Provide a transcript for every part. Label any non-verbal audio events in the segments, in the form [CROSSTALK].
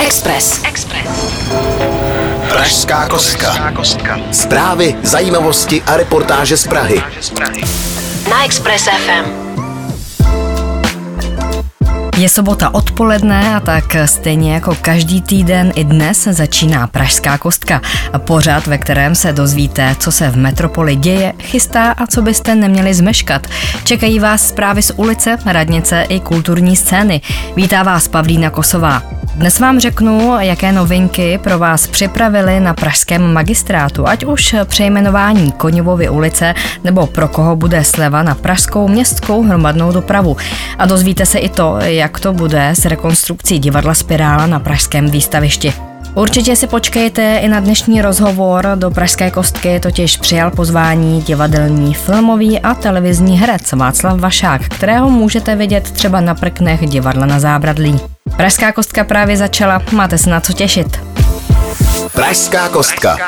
Express. Express. Pražská kostka. Zprávy, zajímavosti a reportáže z Prahy. Na Express FM. Je sobota odpoledne a tak stejně jako každý týden i dnes začíná Pražská kostka. Pořad, ve kterém se dozvíte, co se v metropoli děje, chystá a co byste neměli zmeškat. Čekají vás zprávy z ulice, radnice i kulturní scény. Vítá vás Pavlína Kosová. Dnes vám řeknu, jaké novinky pro vás připravili na pražském magistrátu, ať už přejmenování Koněvovy ulice nebo pro koho bude sleva na pražskou městskou hromadnou dopravu. A dozvíte se i to, jak to bude s rekonstrukcí divadla Spirála na pražském výstavišti. Určitě si počkejte i na dnešní rozhovor. Do Pražské kostky totiž přijal pozvání divadelní, filmový a televizní herec Václav Vašák, kterého můžete vidět třeba na prknech divadla na zábradlí. Pražská kostka právě začala, máte se na co těšit. Pražská kostka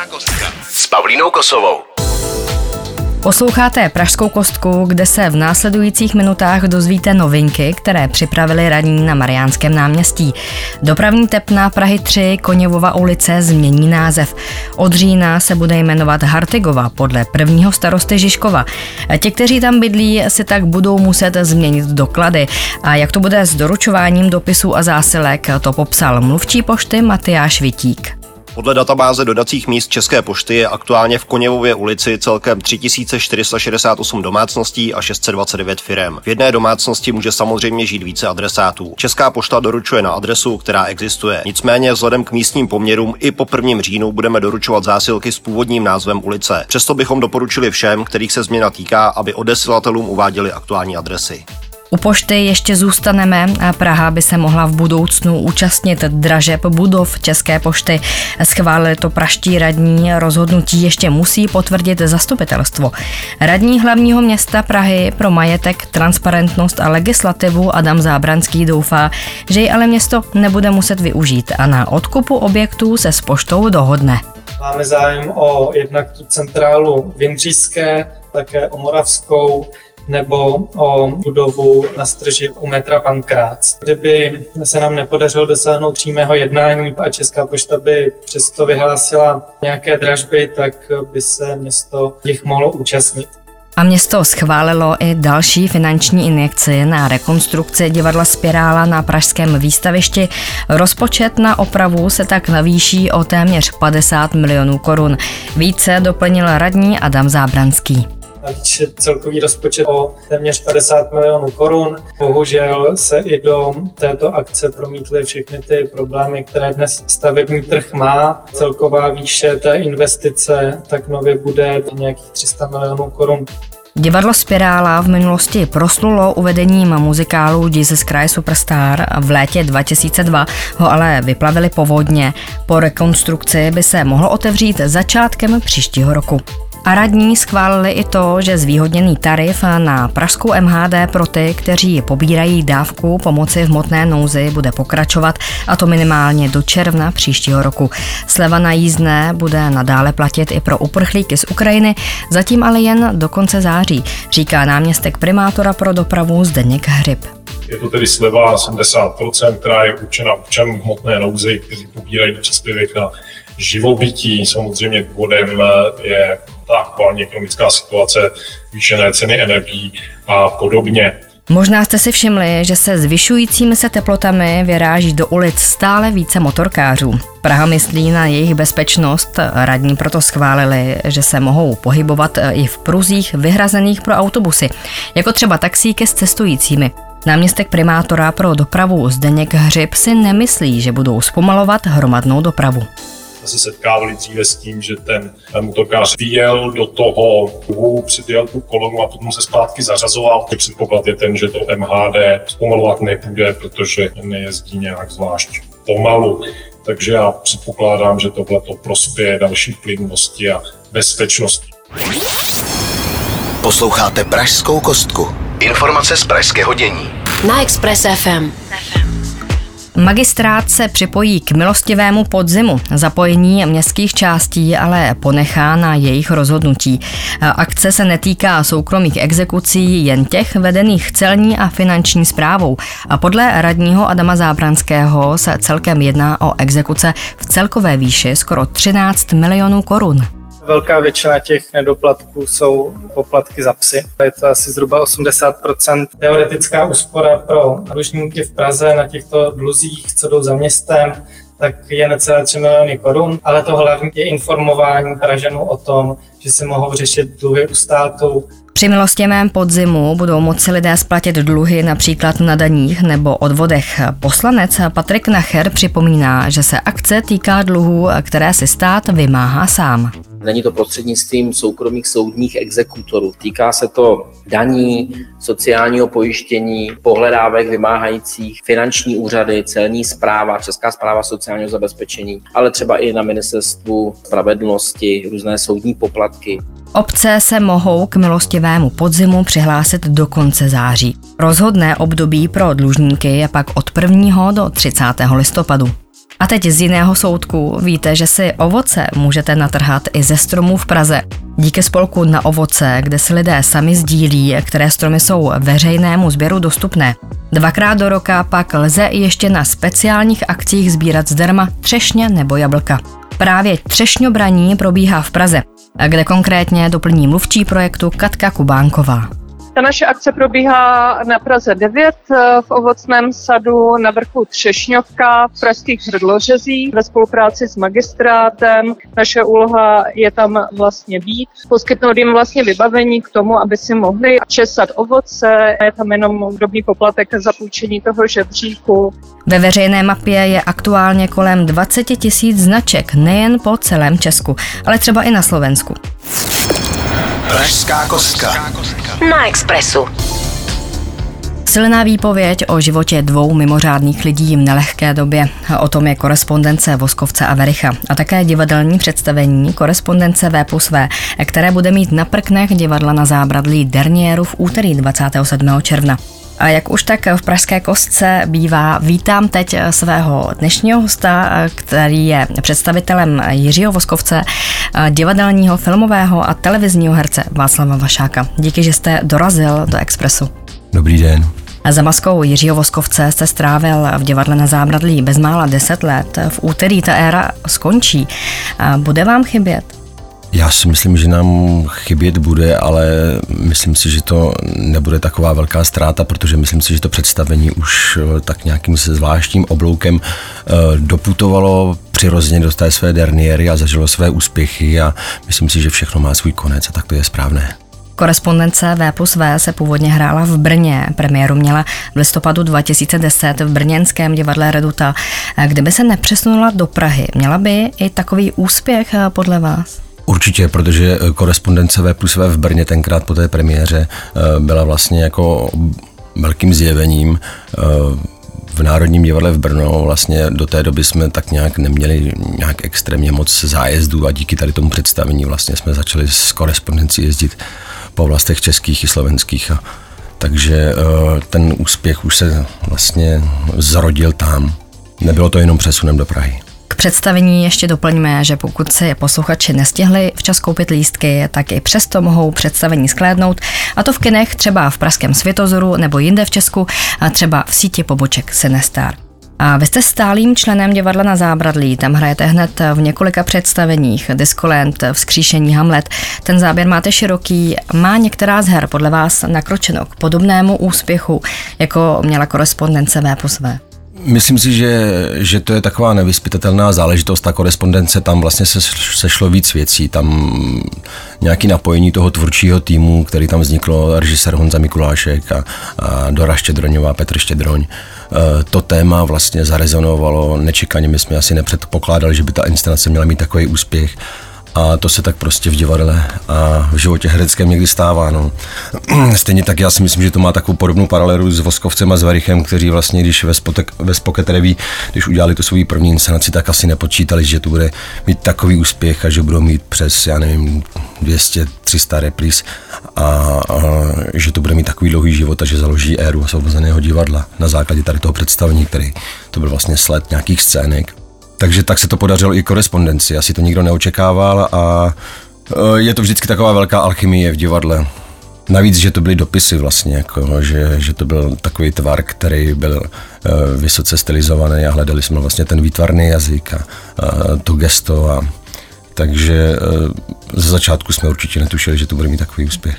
s Pavlínou Kosovou. Posloucháte Pražskou kostku, kde se v následujících minutách dozvíte novinky, které připravili radní na Mariánském náměstí. Dopravní tepna Prahy 3 Koněvova ulice změní název. Od října se bude jmenovat Hartigova podle prvního starosty Žižkova. Ti, kteří tam bydlí, si tak budou muset změnit doklady. A jak to bude s doručováním dopisů a zásilek, to popsal mluvčí pošty Matyáš Vitík. Podle databáze dodacích míst České pošty je aktuálně v Koněvově ulici celkem 3468 domácností a 629 firem. V jedné domácnosti může samozřejmě žít více adresátů. Česká pošta doručuje na adresu, která existuje. Nicméně vzhledem k místním poměrům i po 1. říjnu budeme doručovat zásilky s původním názvem ulice. Přesto bychom doporučili všem, kterých se změna týká, aby odesilatelům uváděli aktuální adresy. U pošty ještě zůstaneme. Praha by se mohla v budoucnu účastnit dražeb budov České pošty. Schválili to praští radní. Rozhodnutí ještě musí potvrdit zastupitelstvo. Radní hlavního města Prahy pro majetek, transparentnost a legislativu Adam Zábranský doufá, že ji ale město nebude muset využít a na odkupu objektů se s poštou dohodne. Máme zájem o jednak tu centrálu Vindříské, také o Moravskou, nebo o budovu na strži u metra Pankrác. Kdyby se nám nepodařilo dosáhnout přímého jednání a Česká pošta by přesto vyhlásila nějaké dražby, tak by se město jich mohlo účastnit. A město schválilo i další finanční injekci na rekonstrukci divadla Spirála na pražském výstavišti. Rozpočet na opravu se tak navýší o téměř 50 milionů korun. Více doplnil radní Adam Zábranský navýšit celkový rozpočet o téměř 50 milionů korun. Bohužel se i do této akce promítly všechny ty problémy, které dnes stavební trh má. Celková výše té investice tak nově bude nějakých 300 milionů korun. Divadlo Spirála v minulosti proslulo uvedením muzikálu Jesus Christ Superstar. V létě 2002 ho ale vyplavili povodně. Po rekonstrukci by se mohlo otevřít začátkem příštího roku. A radní schválili i to, že zvýhodněný tarif na pražskou MHD pro ty, kteří pobírají dávku pomoci v motné nouzi, bude pokračovat a to minimálně do června příštího roku. Sleva na jízdné bude nadále platit i pro uprchlíky z Ukrajiny, zatím ale jen do konce září, říká náměstek primátora pro dopravu Zdeněk Hryb. Je to tedy sleva 70%, která je určena občanům hmotné nouzy, kteří pobírají příspěvek na živobytí. Samozřejmě důvodem je ta aktuální ekonomická situace, zvýšené ceny energií a podobně. Možná jste si všimli, že se zvyšujícími se teplotami vyráží do ulic stále více motorkářů. Praha myslí na jejich bezpečnost, radní proto schválili, že se mohou pohybovat i v pruzích vyhrazených pro autobusy, jako třeba taxíky s cestujícími. Náměstek primátora pro dopravu Zdeněk Hřib si nemyslí, že budou zpomalovat hromadnou dopravu se setkávali dříve s tím, že ten motorkář vyjel do toho kruhu, přijel tu kolonu a potom se zpátky zařazoval. Předpoklad je ten, že to MHD zpomalovat nebude, protože nejezdí nějak zvlášť pomalu. Takže já předpokládám, že tohle to prospěje další plynulosti a bezpečnosti. Posloucháte Pražskou kostku. Informace z pražského dění. Na Express FM. FM. Magistrát se připojí k milostivému podzimu. Zapojení městských částí ale ponechá na jejich rozhodnutí. Akce se netýká soukromých exekucí, jen těch vedených celní a finanční zprávou. A podle radního Adama Zábranského se celkem jedná o exekuce v celkové výši skoro 13 milionů korun. Velká většina těch nedoplatků jsou poplatky za psy. Je to asi zhruba 80%. Teoretická úspora pro dlužníky v Praze na těchto dluzích, co jdou za městem, tak je necelé 3 miliony korun, ale to hlavní je informování Pražanů o tom, že si mohou řešit dluhy u státu, při milostivém podzimu budou moci lidé splatit dluhy například na daních nebo odvodech. Poslanec Patrik Nacher připomíná, že se akce týká dluhů, které si stát vymáhá sám. Není to prostřednictvím soukromých soudních exekutorů. Týká se to daní, sociálního pojištění, pohledávek vymáhajících finanční úřady, celní zpráva, Česká zpráva sociálního zabezpečení, ale třeba i na ministerstvu spravedlnosti, různé soudní poplatky. Obce se mohou k milostivému podzimu přihlásit do konce září. Rozhodné období pro dlužníky je pak od 1. do 30. listopadu. A teď z jiného soudku víte, že si ovoce můžete natrhat i ze stromů v Praze. Díky spolku na ovoce, kde si lidé sami sdílí, které stromy jsou veřejnému sběru dostupné. Dvakrát do roka pak lze ještě na speciálních akcích sbírat zdarma třešně nebo jablka. Právě třešňobraní probíhá v Praze, kde konkrétně doplní mluvčí projektu Katka Kubánková. Ta naše akce probíhá na Praze 9 eh, v ovocném sadu na vrchu Třešňovka v pražských hrdlořezích ve spolupráci s magistrátem. Naše úloha je tam vlastně být, poskytnout jim vlastně vybavení k tomu, aby si mohli česat ovoce. Je tam jenom drobný poplatek za půjčení toho žebříku. Ve veřejné mapě je aktuálně kolem 20 tisíc značek nejen po celém Česku, ale třeba i na Slovensku. Pražská kostka. Na Expressu. Silná výpověď o životě dvou mimořádných lidí v nelehké době. O tom je korespondence Voskovce a Vericha a také divadelní představení korespondence V plus V, které bude mít na prknech divadla na zábradlí Dernieru v úterý 27. června. A jak už tak v Pražské kostce bývá, vítám teď svého dnešního hosta, který je představitelem Jiřího Voskovce, divadelního, filmového a televizního herce Václava Vašáka. Díky, že jste dorazil do Expressu. Dobrý den. Za maskou Jiřího Voskovce jste strávil v divadle na Zábradlí bezmála 10 let. V úterý ta éra skončí. Bude vám chybět? Já si myslím, že nám chybět bude, ale myslím si, že to nebude taková velká ztráta, protože myslím si, že to představení už eh, tak nějakým se zvláštním obloukem eh, doputovalo přirozeně do té své derniéry a zažilo své úspěchy a myslím si, že všechno má svůj konec a tak to je správné. Korespondence V plus V se původně hrála v Brně. Premiéru měla v listopadu 2010 v brněnském divadle Reduta. Kdyby se nepřesunula do Prahy, měla by i takový úspěch eh, podle vás? Určitě, protože eh, korespondence V plus V v Brně tenkrát po té premiéře eh, byla vlastně jako velkým zjevením v Národním divadle v Brno vlastně do té doby jsme tak nějak neměli nějak extrémně moc zájezdů a díky tady tomu představení vlastně jsme začali s korespondencí jezdit po vlastech českých i slovenských. A, takže ten úspěch už se vlastně zrodil tam. Nebylo to jenom přesunem do Prahy představení ještě doplňme, že pokud si posluchači nestihli včas koupit lístky, tak i přesto mohou představení sklédnout, a to v kinech třeba v Pražském Světozoru nebo jinde v Česku, a třeba v síti poboček Sinestar. A vy jste stálým členem divadla na Zábradlí, tam hrajete hned v několika představeních, Discoland, Vzkříšení Hamlet. Ten záběr máte široký, má některá z her podle vás nakročeno k podobnému úspěchu, jako měla korespondence V plus V? Myslím si, že, že to je taková nevyspytatelná záležitost. Ta korespondence, tam vlastně se sešlo víc věcí. Tam nějaký napojení toho tvůrčího týmu, který tam vzniklo, režisér Honza Mikulášek a, a Dora Štědroňová, Petr Štědroň. E, to téma vlastně zarezonovalo nečekaně. My jsme asi nepředpokládali, že by ta inscenace měla mít takový úspěch A to se tak prostě v divadle a v životě hereckém někdy stává. No. [CLEARS THROAT] Stejně tak já si myslím, že to má takovou podobnou paralelu s Voskovcem a s Verichem, kteří vlastně, když ve, spotek, ve Spoket Reví, když udělali tu svou první inscenaci, tak asi nepočítali, že to bude mít takový úspěch a že budou mít přes, já nevím, 200, 300 repris a, a že to bude mít takový dlouhý život a že založí éru osvobozeného divadla na základě tady toho představení, který to byl vlastně sled nějakých scének. Takže tak se to podařilo i korespondenci, asi to nikdo neočekával a e, je to vždycky taková velká alchymie v divadle. Navíc, že to byly dopisy vlastně, jako, že, že to byl takový tvar, který byl uh, vysoce stylizovaný a hledali jsme vlastně ten výtvarný jazyk a uh, to gesto. A, takže uh, ze začátku jsme určitě netušili, že to bude mít takový úspěch.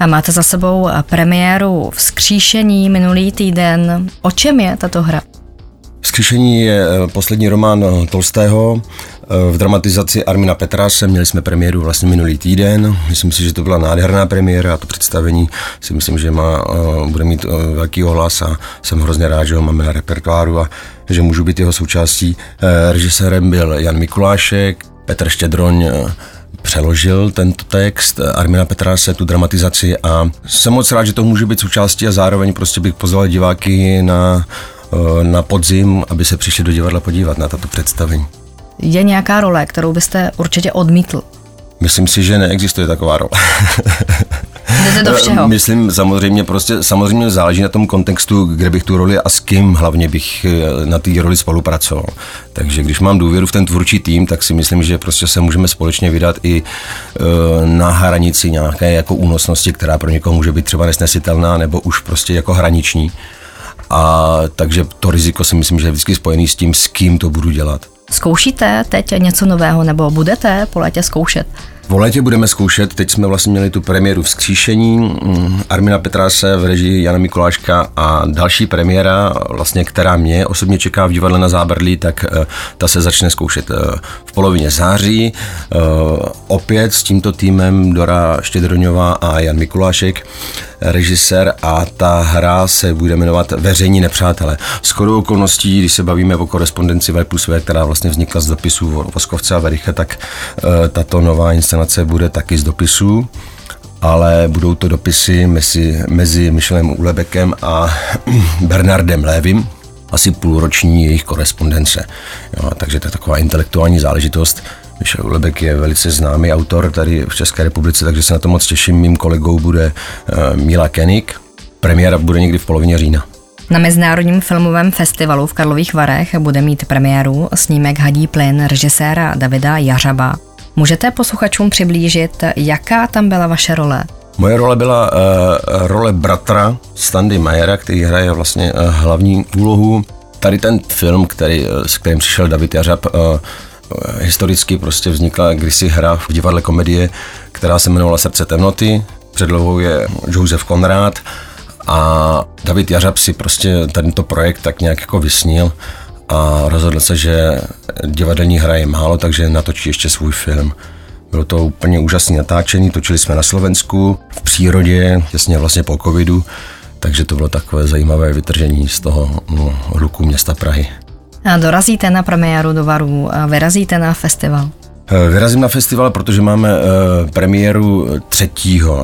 A máte za sebou premiéru Vzkříšení minulý týden. O čem je tato hra? Vzkříšení je eh, poslední román eh, Tolstého eh, v dramatizaci Armina Petrase. Měli jsme premiéru vlastně minulý týden. Myslím si, že to byla nádherná premiéra a to představení si myslím, že má, bude mít velký ohlas a jsem hrozně rád, že ho máme na repertoáru a že můžu být jeho součástí. Režisérem byl Jan Mikulášek, Petr Štědroň přeložil tento text Armina Petráse, tu dramatizaci a jsem moc rád, že to může být součástí a zároveň prostě bych pozval diváky na na podzim, aby se přišli do divadla podívat na tato představení. Je nějaká role, kterou byste určitě odmítl? Myslím si, že neexistuje taková role. [LAUGHS] Jdete do všeho. Myslím samozřejmě prostě, samozřejmě záleží na tom kontextu, kde bych tu roli a s kým hlavně bych eh, na té roli spolupracoval. Takže když mám důvěru v ten tvůrčí tým, tak si myslím, že prostě se můžeme společně vydat i eh, na hranici nějaké jako únosnosti, která pro někoho může být třeba nesnesitelná nebo už prostě jako hraniční. A takže to riziko si myslím, že je vždycky spojený s tím, s kým to budu dělat. Zkoušíte teď něco nového nebo budete po létě zkoušet? V létě budeme zkoušet, teď jsme vlastně měli tu premiéru vzkříšení mm, Armina Petráse v režii Jana Mikuláška a další premiéra, vlastně, která mě osobně čeká v divadle na Zábrlí, tak eh, ta se začne zkoušet eh, v polovině září. Eh, opět s tímto týmem Dora Štědroňová a Jan Mikulášek, režisér a ta hra se bude jmenovat Veřejní nepřátelé. Skoro okolností, když se bavíme o korespondenci V plus V, která vlastně vznikla z dopisů Voskovce a Veriche, tak tato nová inscenace inscenace bude taky z dopisů, ale budou to dopisy mezi, mezi Michelem Ulebekem a [CLEARS THROAT] Bernardem Lévim, asi půlroční jejich korespondence. Jo, takže to je taková intelektuální záležitost. Michel Ulebek je velice známý autor tady v České republice, takže se na to moc těším. Mým kolegou bude uh, Mila Kenik. Premiéra bude někdy v polovině října. Na Mezinárodním filmovém festivalu v Karlových Varech bude mít premiéru snímek Hadí plyn režiséra Davida Jařaba. Můžete posluchačům přiblížit, jaká tam byla vaše role? Moje role byla uh, role bratra Standy Majera, který hraje vlastně uh, hlavní úlohu. Tady ten film, který, uh, s kterým přišel David Jařab, uh, historicky prostě vznikla kdysi hra v divadle komedie, která se jmenovala Srdce temnoty. Předlohou je Josef Konrád a David Jařab si prostě tento projekt tak nějak jako vysnil a rozhodl se, že divadelní hra je málo, takže natočí ještě svůj film. Bylo to úplně úžasné natáčení, točili jsme na Slovensku, v přírodě, těsně vlastně po covidu, takže to bylo takové zajímavé vytržení z toho no, hluku města Prahy. A dorazíte na premiéru do Varu, a vyrazíte na festival? E, vyrazím na festival, protože máme e, premiéru 3.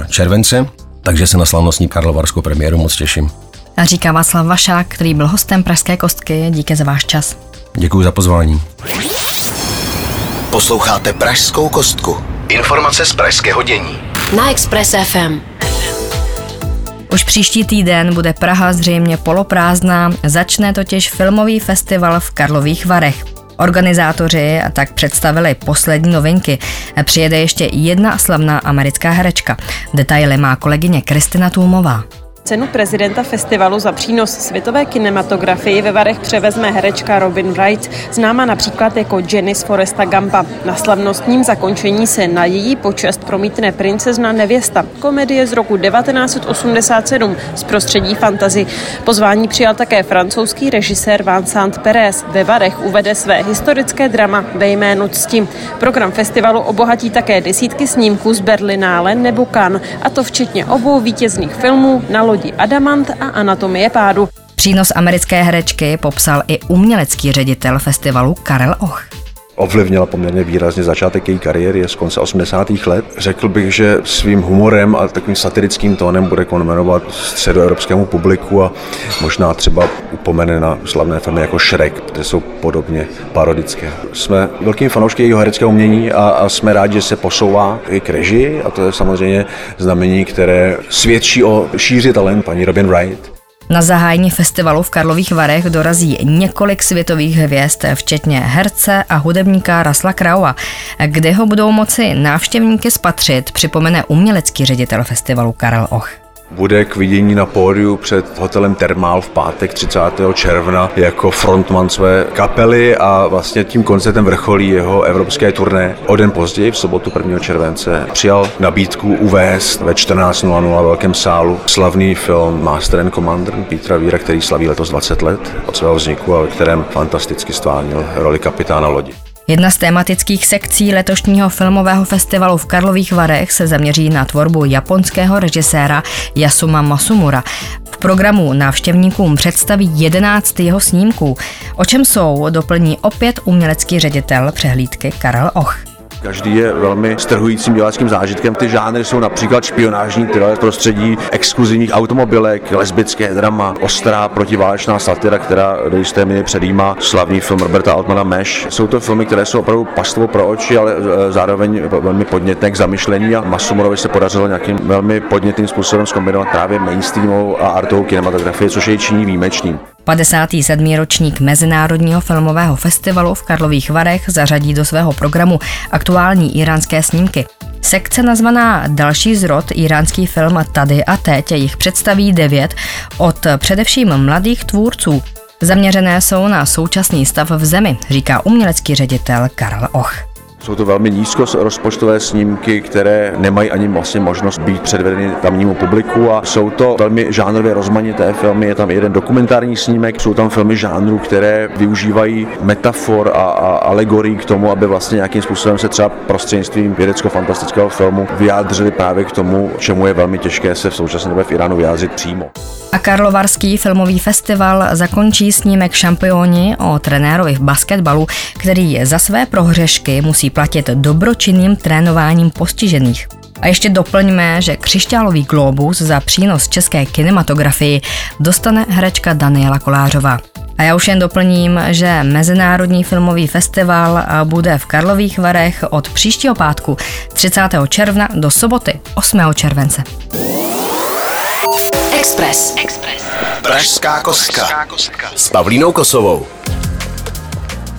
července, takže se na slavnostní karlovarskou premiéru moc těším. A říká Václav Vašák, který byl hostem Pražské kostky. Díky za váš čas. Děkuji za pozvání. Posloucháte Pražskou kostku. Informace z pražského dění. Na Express FM. Už příští týden bude Praha zřejmě poloprázdná, začne totiž filmový festival v Karlových Varech. Organizátoři tak představili poslední novinky. Přijede ještě jedna slavná americká herečka. Detaily má kolegyně Kristina Tůmová. Cenu prezidenta festivalu za přínos světové kinematografii ve Varech převezme herečka Robin Wright, známa například jako Jenny z Foresta Gampa. Na slavnostním zakončení se na její počest promítne princezna nevěsta, komedie z roku 1987 z prostředí fantazy. Pozvání přijal také francouzský režisér Vincent Perez. Ve Varech uvede své historické drama ve jménu cti. Program festivalu obohatí také desítky snímků z Berlinále nebo Cannes, a to včetně obou vítězných filmů na lodi Adamant a Anatomie pádu. Přínos americké herečky popsal i umělecký ředitel festivalu Karel Och. Ovlivnila poměrně výrazně začátek její kariéry je z konce 80. let. Řekl bych, že svým humorem a takovým satirickým tónem bude konvenovat středoevropskému publiku a možná třeba upomene na slavné filmy jako Shrek, které jsou podobně parodické. Jsme velkým fanoušky jejího hereckého umění a, a jsme rádi, že se posouvá i k režii a to je samozřejmě znamení, které svědčí o šíři talent paní Robin Wright. Na zahájení festivalu v Karlových Varech dorazí několik světových hvězd, včetně herce a hudebníka Rasla Kraua, kde ho budou moci návštěvníky spatřit, připomene umělecký ředitel festivalu Karel Och bude k vidění na pódiu před hotelem Termál v pátek 30. června jako frontman své kapely a vlastně tím koncertem vrcholí jeho evropské turné. O den později, v sobotu 1. července, přijal nabídku uvést ve 14.00 velkém sálu slavný film Master and Commander Petra Víra, který slaví letos 20 let od svého vzniku a ve kterém fantasticky stvárnil roli kapitána lodi. Jedna z tematických sekcí letošního filmového festivalu v Karlových Varech se zaměří na tvorbu japonského režiséra Yasuma Masumura. V programu návštěvníkům představí 11 jeho snímků. O čem jsou, doplní opět umělecký ředitel přehlídky Karel Och. Každý je velmi strhujícím diváckým zážitkem. Ty žánry jsou například špionážní thriller prostředí exkluzivních automobilek, lesbické drama, ostrá protiválečná satira, která do jisté míry předjímá slavný film Roberta Altmana Mesh. Jsou to filmy, které jsou opravdu pastvo pro oči, ale e, zároveň velmi podnětné k zamyšlení a Masumorovi se podařilo nějakým velmi podnětným způsobem zkombinovat právě mainstreamovou a artovou kinematografii, což jej činí výjimečným. 57. ročník Mezinárodního filmového festivalu v Karlových Varech zařadí do svého programu aktuální iránské snímky. Sekce nazvaná Další zrod, iránský film Tady a teď jich představí devět od především mladých tvůrců. Zaměřené jsou na současný stav v zemi, říká umělecký ředitel Karl Och. Jsou to velmi nízko rozpočtové snímky, které nemají ani vlastně možnost být předvedeny tamnímu publiku a jsou to velmi žánrově rozmanité filmy. Je tam jeden dokumentární snímek, jsou tam filmy žánru, které využívají metafor a, a alegorii k tomu, aby vlastně nějakým způsobem se třeba prostřednictvím vědecko-fantastického filmu vyjádřili právě k tomu, čemu je velmi těžké se v současné době v Iránu vyjádřit přímo. A Karlovarský filmový festival zakončí snímek Šampioni o trenérovi v basketbalu, který za své prohřešky musí platit dobročinným trénováním postižených. A ještě doplňme, že křišťálový globus za přínos české kinematografii dostane herečka Daniela Kolářová. A já už jen doplním, že Mezinárodní filmový festival bude v Karlových Varech od příštího pátku 30. června do soboty 8. července. Express. Express. Pražská kostka. S Pavlínou Kosovou.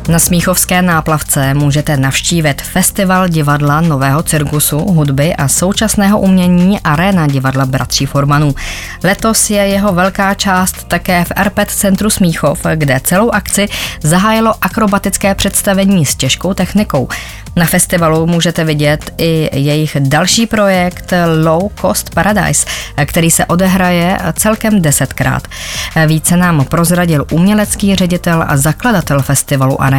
Na Smíchovské náplavce můžete navštívit festival divadla Nového cirkusu, hudby a současného umění Arena divadla Bratří Formanů. Letos je jeho velká část také v Arpet centru Smíchov, kde celou akci zahájilo akrobatické představení s těžkou technikou. Na festivalu můžete vidět i jejich další projekt Low Cost Paradise, který se odehraje celkem desetkrát. Více nám prozradil umělecký ředitel a zakladatel festivalu Arena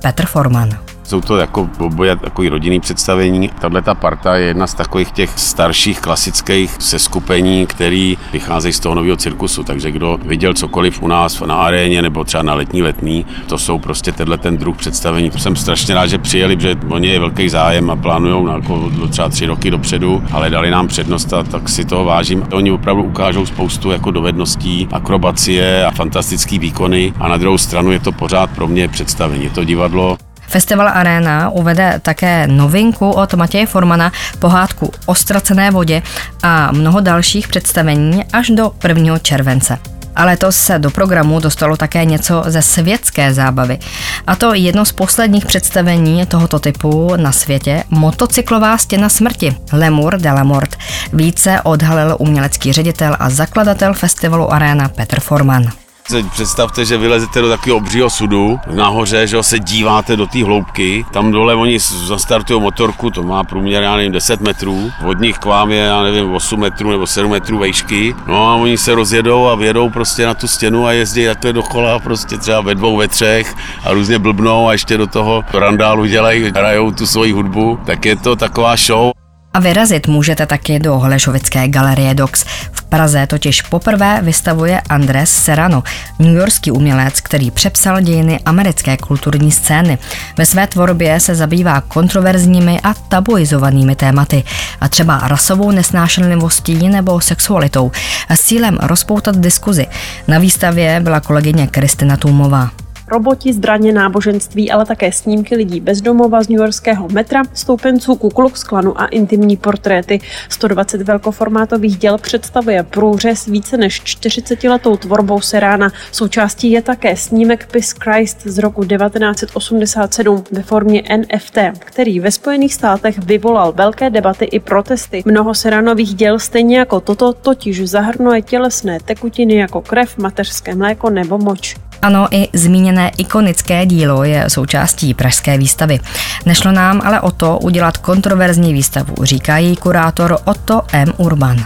Petr Forman. Jsou to jako oboje takový rodinný představení. Tahle ta parta je jedna z takových těch starších klasických seskupení, který vycházejí z toho nového cirkusu. Takže kdo viděl cokoliv u nás na aréně nebo třeba na letní letní, to jsou prostě tenhle ten druh představení. Jsem strašně rád, že přijeli, že oni je velký zájem a plánují na jako třeba tři roky dopředu, ale dali nám přednost a tak si toho vážím. Oni opravdu ukážou spoustu jako dovedností, akrobacie a fantastické výkony a na druhou stranu je to pořád pro mě představení. Je to divadlo, Festival Arena uvede také novinku od Matěje Formana, pohádku o ztracené vodě a mnoho dalších představení až do 1. července. A letos se do programu dostalo také něco ze světské zábavy. A to jedno z posledních představení tohoto typu na světě, motocyklová stěna smrti, Lemur de la Mort. Více odhalil umělecký ředitel a zakladatel festivalu Arena Petr Forman. Představte, že vylezete do takového obřího sudu, nahoře, že se díváte do té hloubky, tam dole oni zastartují motorku, to má průměr, já nevím, 10 metrů, od nich k vám je, já nevím, 8 metrů nebo 7 metrů vejšky, no a oni se rozjedou a vědou prostě na tu stěnu a jezdí takhle dokola, prostě třeba ve dvou, ve třech a různě blbnou a ještě do toho randálu dělají, hrajou tu svoji hudbu, tak je to taková show. A vyrazit můžete taky do Holešovické galerie Dox. V Praze totiž poprvé vystavuje Andres Serrano, newyorský umělec, který přepsal dějiny americké kulturní scény. Ve své tvorbě se zabývá kontroverzními a tabuizovanými tématy, a třeba rasovou nesnášenlivostí nebo sexualitou, a s cílem rozpoutat diskuzi. Na výstavě byla kolegyně Kristina Tůmová roboti, zbraně, náboženství, ale také snímky lidí bezdomova z newyorského metra, stoupenců Ku Klux Klanu a intimní portréty. 120 velkoformátových děl představuje průřez více než 40-letou tvorbou Serána. Součástí je také snímek Piss Christ z roku 1987 ve formě NFT, který ve Spojených státech vyvolal velké debaty i protesty. Mnoho Seránových děl stejně jako toto totiž zahrnuje tělesné tekutiny jako krev, mateřské mléko nebo moč. Ano, i zmíněné ikonické dílo je součástí pražské výstavy. Nešlo nám ale o to udělat kontroverzní výstavu, říká její kurátor Otto M. Urban.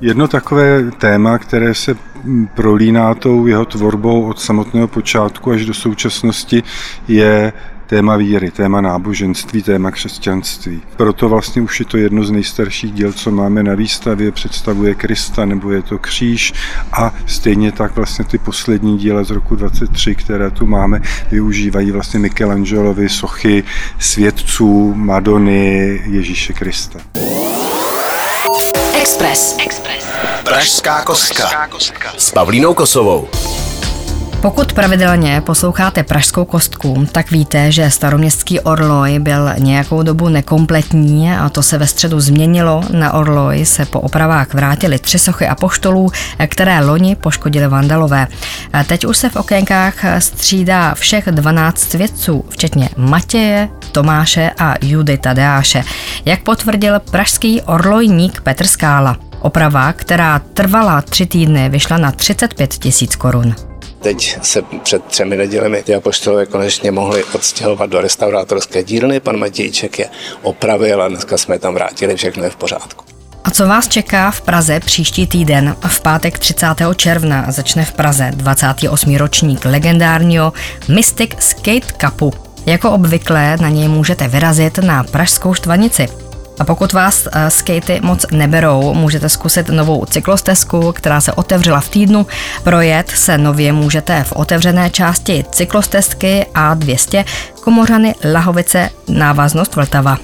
Jedno takové téma, které se prolíná tou jeho tvorbou od samotného počátku až do současnosti, je téma víry, téma náboženství, téma křesťanství. Proto vlastně už je to jedno z nejstarších děl, co máme na výstavě, představuje Krista nebo je to kříž a stejně tak vlastně ty poslední díla z roku 23, které tu máme, využívají vlastně Michelangelovi sochy svědců Madony Ježíše Krista. Express. Express. Pražská kostka. S Pavlínou Kosovou. Pokud pravidelně posloucháte Pražskou kostku, tak víte, že staroměstský orloj byl nějakou dobu nekompletní a to se ve středu změnilo. Na orloj se po opravách vrátily tři sochy apoštolů, které loni poškodili vandalové. A teď už se v okénkách střídá všech 12 svědců, včetně Matěje, Tomáše a Judy Tadeáše, jak potvrdil pražský orlojník Petr Skála. Oprava, která trvala tři týdny, vyšla na 35 tisíc korun. Teď se před třemi nedělemi ty apoštolové konečně mohli odstěhovat do restaurátorské dílny. Pan Matějček je opravil a dneska jsme tam vrátili, všechno je v pořádku. A co vás čeká v Praze příští týden? V pátek 30. června začne v Praze 28. ročník legendárního Mystic Skate Cupu. Jako obvykle na něj můžete vyrazit na Pražskou štvanici. A pokud vás uh, skatey moc neberou, můžete zkusit novou cyklostezku, která se otevřela v týdnu. Projet se nově můžete v otevřené části cyklostezky A200 Komořany Lahovice návaznost Vltava.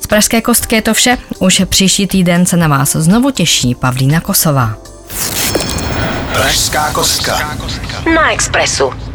Z Pražské kostky je to vše. Už příští týden se na vás znovu těší Pavlína Kosová. Pražská kostka. Na Expressu.